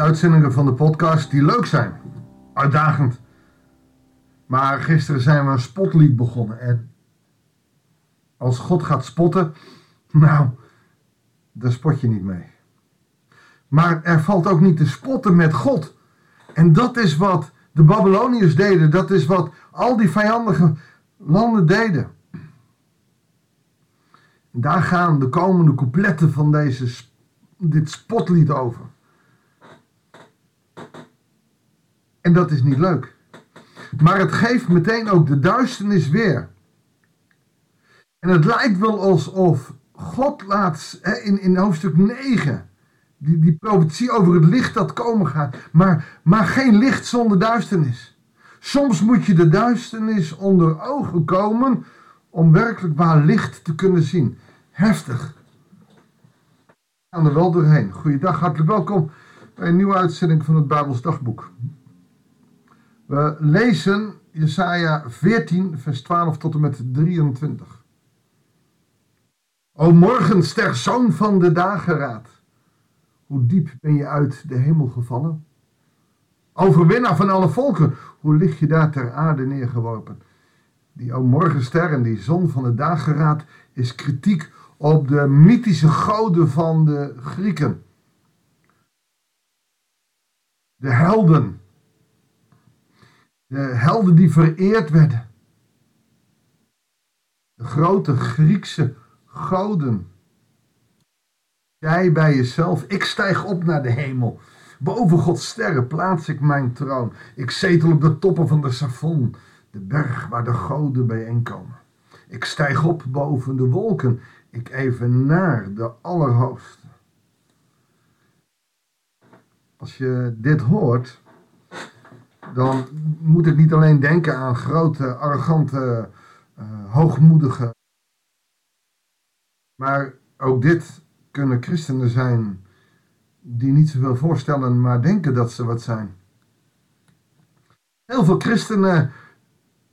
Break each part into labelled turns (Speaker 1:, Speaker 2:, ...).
Speaker 1: uitzendingen van de podcast die leuk zijn. Uitdagend. Maar gisteren zijn we een spotlied begonnen. En als God gaat spotten, nou, daar spot je niet mee. Maar er valt ook niet te spotten met God. En dat is wat de Babyloniërs deden. Dat is wat al die vijandige landen deden. Daar gaan de komende coupletten van deze, dit spotlied over. En dat is niet leuk. Maar het geeft meteen ook de duisternis weer. En het lijkt wel alsof God laat in, in hoofdstuk 9 die, die profetie over het licht dat komen gaat. Maar, maar geen licht zonder duisternis. Soms moet je de duisternis onder ogen komen om werkelijk waar licht te kunnen zien. Heftig. We gaan er wel doorheen. Goeiedag, hartelijk welkom bij een nieuwe uitzending van het Bijbels Dagboek. We lezen Jesaja 14, vers 12 tot en met 23. O morgenster, zoon van de dageraad, hoe diep ben je uit de hemel gevallen? Overwinnaar van alle volken, hoe lig je daar ter aarde neergeworpen? Die o morgenster en die zon van de dageraad is kritiek op de mythische goden van de Grieken. De helden. De helden die vereerd werden. De grote Griekse goden. Jij bij jezelf, ik stijg op naar de hemel. Boven Gods sterren plaats ik mijn troon. Ik zetel op de toppen van de Savon, de berg waar de goden bijeenkomen. Ik stijg op boven de wolken. Ik even naar de Allerhoogste. Als je dit hoort, dan moet ik niet alleen denken aan grote, arrogante, uh, hoogmoedige. Maar ook dit kunnen christenen zijn die niet zoveel voorstellen, maar denken dat ze wat zijn. Heel veel christenen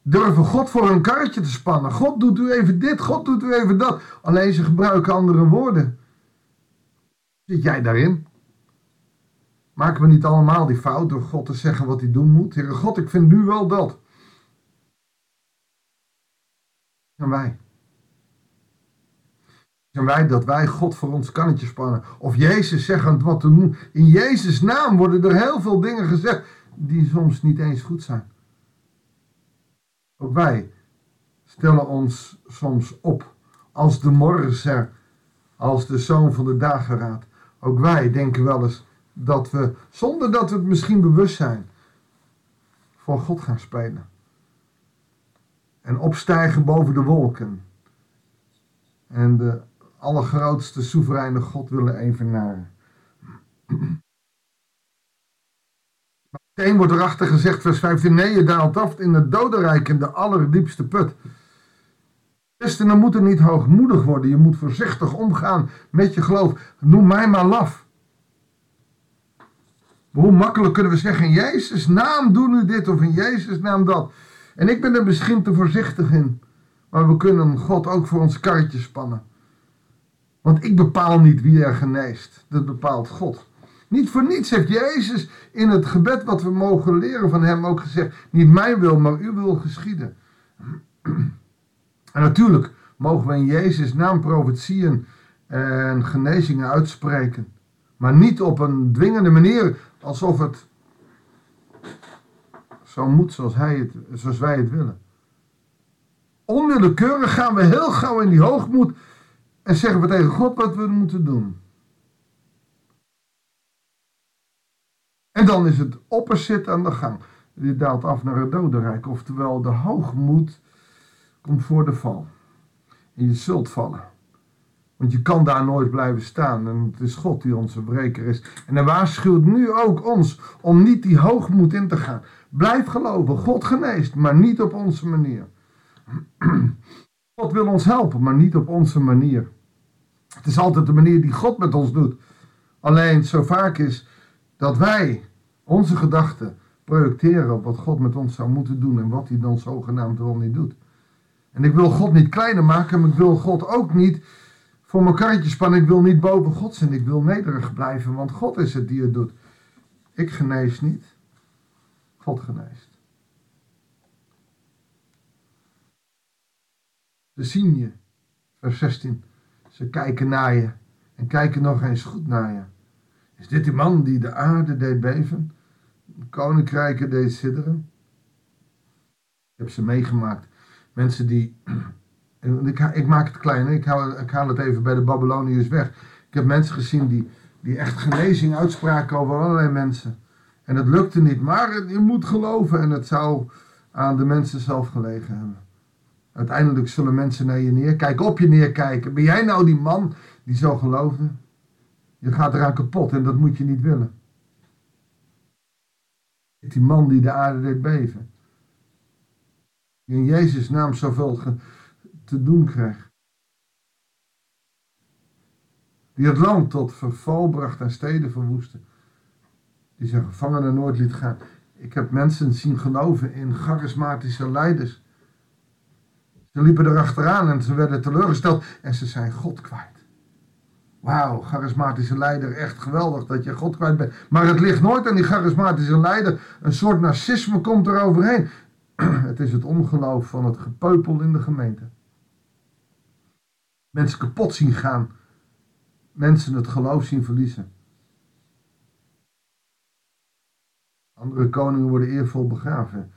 Speaker 1: durven God voor een karretje te spannen. God doet u even dit, God doet u even dat. Alleen ze gebruiken andere woorden. Zit jij daarin? Maken we niet allemaal die fout door God te zeggen wat hij doen moet? Heere God, ik vind nu wel dat. En wij. Zijn wij dat wij God voor ons kannetje spannen? Of Jezus zeggen wat te doen? In Jezus' naam worden er heel veel dingen gezegd die soms niet eens goed zijn. Ook wij stellen ons soms op als de morgenser, als de zoon van de dageraad. Ook wij denken wel eens dat we, zonder dat we het misschien bewust zijn, voor God gaan spelen. En opstijgen boven de wolken. En de allergrootste soevereine God willen evenaren. Meteen wordt erachter gezegd, vers 15, nee, je daalt af in het dodenrijk, in de allerdiepste put. Christenen moeten niet hoogmoedig worden, je moet voorzichtig omgaan met je geloof. Noem mij maar laf. Hoe makkelijk kunnen we zeggen, in Jezus' naam doe nu dit of in Jezus' naam dat. En ik ben er misschien te voorzichtig in. Maar we kunnen God ook voor ons karretje spannen. Want ik bepaal niet wie er geneest. Dat bepaalt God. Niet voor niets heeft Jezus in het gebed wat we mogen leren van hem ook gezegd: Niet mijn wil, maar uw wil geschieden. En natuurlijk mogen we in Jezus' naam profetieën en genezingen uitspreken. Maar niet op een dwingende manier, alsof het zo moet zoals, hij het, zoals wij het willen. Onwillekeurig gaan we heel gauw in die hoogmoed en zeggen we tegen God wat we moeten doen. En dan is het opposite aan de gang. Je daalt af naar het dodenrijk. Oftewel, de hoogmoed komt voor de val. En je zult vallen. Want je kan daar nooit blijven staan. En het is God die onze breker is. En hij waarschuwt nu ook ons om niet die hoogmoed in te gaan. Blijf geloven. God geneest, maar niet op onze manier. God wil ons helpen, maar niet op onze manier. Het is altijd de manier die God met ons doet. Alleen zo vaak is dat wij onze gedachten projecteren op wat God met ons zou moeten doen en wat hij dan zogenaamd wel niet doet. En ik wil God niet kleiner maken, maar ik wil God ook niet voor mijn karretje spannen. Ik wil niet boven God zijn. Ik wil nederig blijven, want God is het die het doet. Ik genees niet. God geneest. Ze zien je. Vers 16. Ze kijken naar je. En kijken nog eens goed naar je. Is dit die man die de aarde deed beven? Koninkrijken deed sidderen? Ik heb ze meegemaakt. Mensen die. Ik, ik maak het kleiner, ik haal, ik het even bij de Babyloniërs weg. Ik heb mensen gezien die, die echt genezing uitspraken over allerlei mensen. En het lukte niet, maar je moet geloven en het zou aan de mensen zelf gelegen hebben. Uiteindelijk zullen mensen naar je neerkijken, op je neerkijken. Ben jij nou die man die zo geloofde? Je gaat eraan kapot en dat moet je niet willen. Die man die de aarde deed beven. In Jezus' naam zoveel te doen kreeg. Die het land tot verval bracht en steden verwoestte. Die zijn gevangenen nooit liet gaan. Ik heb mensen zien geloven in charismatische leiders. Ze liepen erachteraan en ze werden teleurgesteld en ze zijn God kwijt. Wauw, charismatische leider, echt geweldig dat je God kwijt bent. Maar het ligt nooit aan die charismatische leider. Een soort narcisme komt er overheen. Het is het ongeloof van het gepeupel in de gemeente. Mensen kapot zien gaan. Mensen het geloof zien verliezen. Andere koningen worden eervol begraven.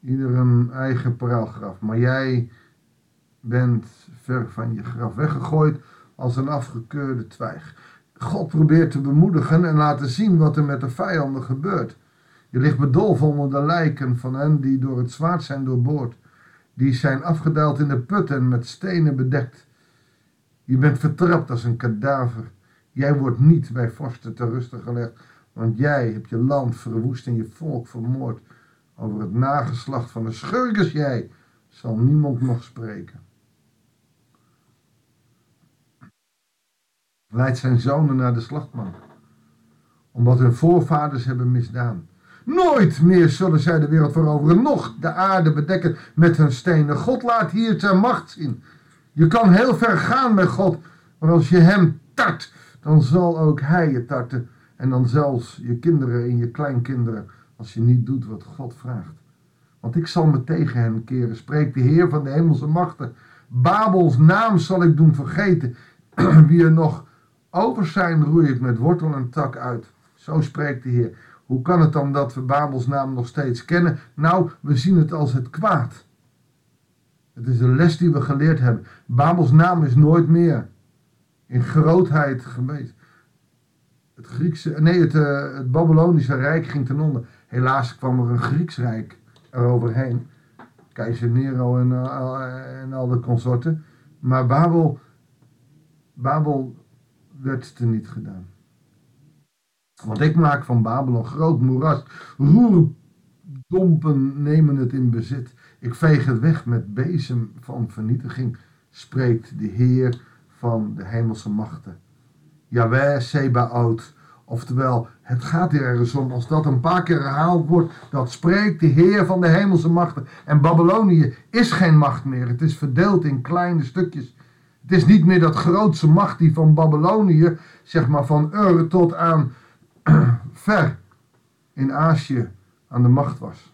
Speaker 1: Ieder een eigen paraalgraf. Maar jij bent ver van je graf weggegooid als een afgekeurde twijg. God probeert te bemoedigen en laten zien wat er met de vijanden gebeurt. Je ligt bedolven onder de lijken van hen die door het zwaard zijn doorboord. Die zijn afgedaald in de put en met stenen bedekt. Je bent vertrapt als een kadaver. Jij wordt niet bij vorsten te rusten gelegd, want jij hebt je land verwoest en je volk vermoord. Over het nageslacht van de schurkers jij zal niemand nog spreken. leidt zijn zonen naar de slachtbank, omdat hun voorvaders hebben misdaan. Nooit meer zullen zij de wereld veroveren, nog de aarde bedekken met hun stenen. God laat hier zijn macht zien. Je kan heel ver gaan met God, maar als je hem tart, dan zal ook hij je tarten. En dan zelfs je kinderen en je kleinkinderen, als je niet doet wat God vraagt. Want ik zal me tegen hen keren, spreekt de Heer van de hemelse machten. Babels naam zal ik doen vergeten. Wie er nog over zijn roei ik met wortel en tak uit. Zo spreekt de Heer. Hoe kan het dan dat we Babels naam nog steeds kennen? Nou, we zien het als het kwaad. Het is een les die we geleerd hebben. Babels naam is nooit meer in grootheid geweest. Het Griekse, nee, het, uh, het Babylonische Rijk ging ten onder. Helaas kwam er een Grieks Rijk eroverheen. Keizer Nero en, uh, en al de consorten. Maar Babel, Babel werd er niet gedaan. Want ik maak van Babel een groot moeras. Roerdompen nemen het in bezit. Ik veeg het weg met bezem van vernietiging, spreekt de Heer van de hemelse machten. Jawel, Sebaot. Oftewel, het gaat hier ergens om, als dat een paar keer herhaald wordt, dat spreekt de Heer van de hemelse machten. En Babylonië is geen macht meer, het is verdeeld in kleine stukjes. Het is niet meer dat grootse macht die van Babylonië, zeg maar van Ur tot aan ver in Azië aan de macht was.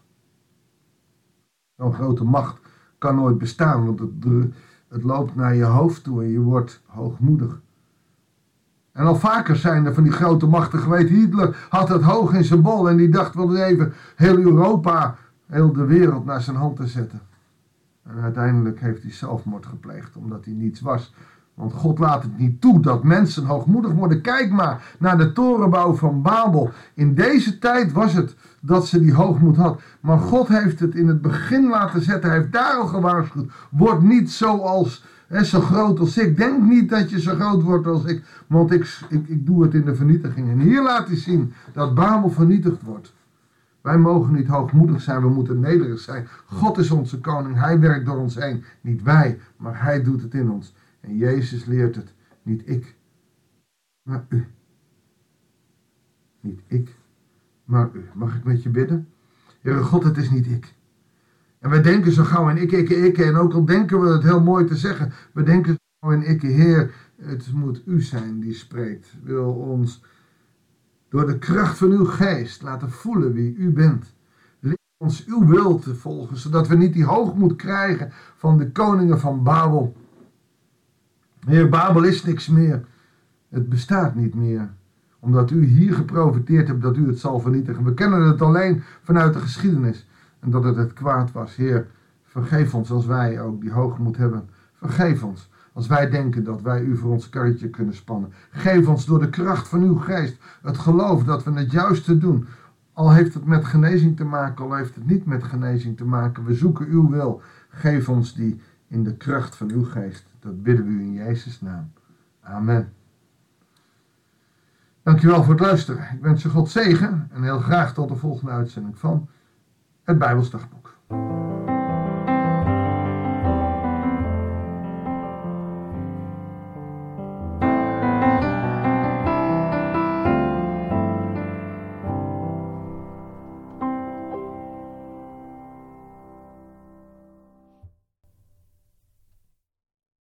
Speaker 1: Zo'n grote macht kan nooit bestaan, want het, het loopt naar je hoofd toe en je wordt hoogmoedig. En al vaker zijn er van die grote machten geweest. Hitler had het hoog in zijn bol en die dacht wel even heel Europa, heel de wereld naar zijn hand te zetten. En uiteindelijk heeft hij zelfmoord gepleegd omdat hij niets was. Want God laat het niet toe dat mensen hoogmoedig worden. Kijk maar naar de torenbouw van Babel. In deze tijd was het dat ze die hoogmoed had. Maar God heeft het in het begin laten zetten. Hij heeft daar al gewaarschuwd. Word niet zoals, hè, zo groot als ik. Denk niet dat je zo groot wordt als ik. Want ik, ik, ik doe het in de vernietiging. En hier laat hij zien dat Babel vernietigd wordt. Wij mogen niet hoogmoedig zijn, we moeten nederig zijn. God is onze koning, hij werkt door ons heen. Niet wij, maar hij doet het in ons. En Jezus leert het, niet ik, maar u. Niet ik, maar u. Mag ik met je bidden? Heere God, het is niet ik. En wij denken zo gauw in ik, ik, ik. En ook al denken we het heel mooi te zeggen, we denken zo in ik, Heer, het moet u zijn die spreekt. Wil ons door de kracht van uw geest laten voelen wie u bent. Leer ons uw wil te volgen, zodat we niet die hoogmoed krijgen van de koningen van Babel. Heer, Babel is niks meer. Het bestaat niet meer. Omdat u hier geprofiteerd hebt dat u het zal vernietigen. We kennen het alleen vanuit de geschiedenis. En dat het het kwaad was. Heer, vergeef ons als wij ook die hoogmoed hebben. Vergeef ons als wij denken dat wij u voor ons karretje kunnen spannen. Geef ons door de kracht van uw geest het geloof dat we het juiste doen. Al heeft het met genezing te maken, al heeft het niet met genezing te maken. We zoeken uw wil. Geef ons die in de kracht van uw geest. Dat bidden we u in Jezus' naam. Amen. Dankjewel voor het luisteren. Ik wens je God zegen en heel graag tot de volgende uitzending van het Bijbelsdagboek.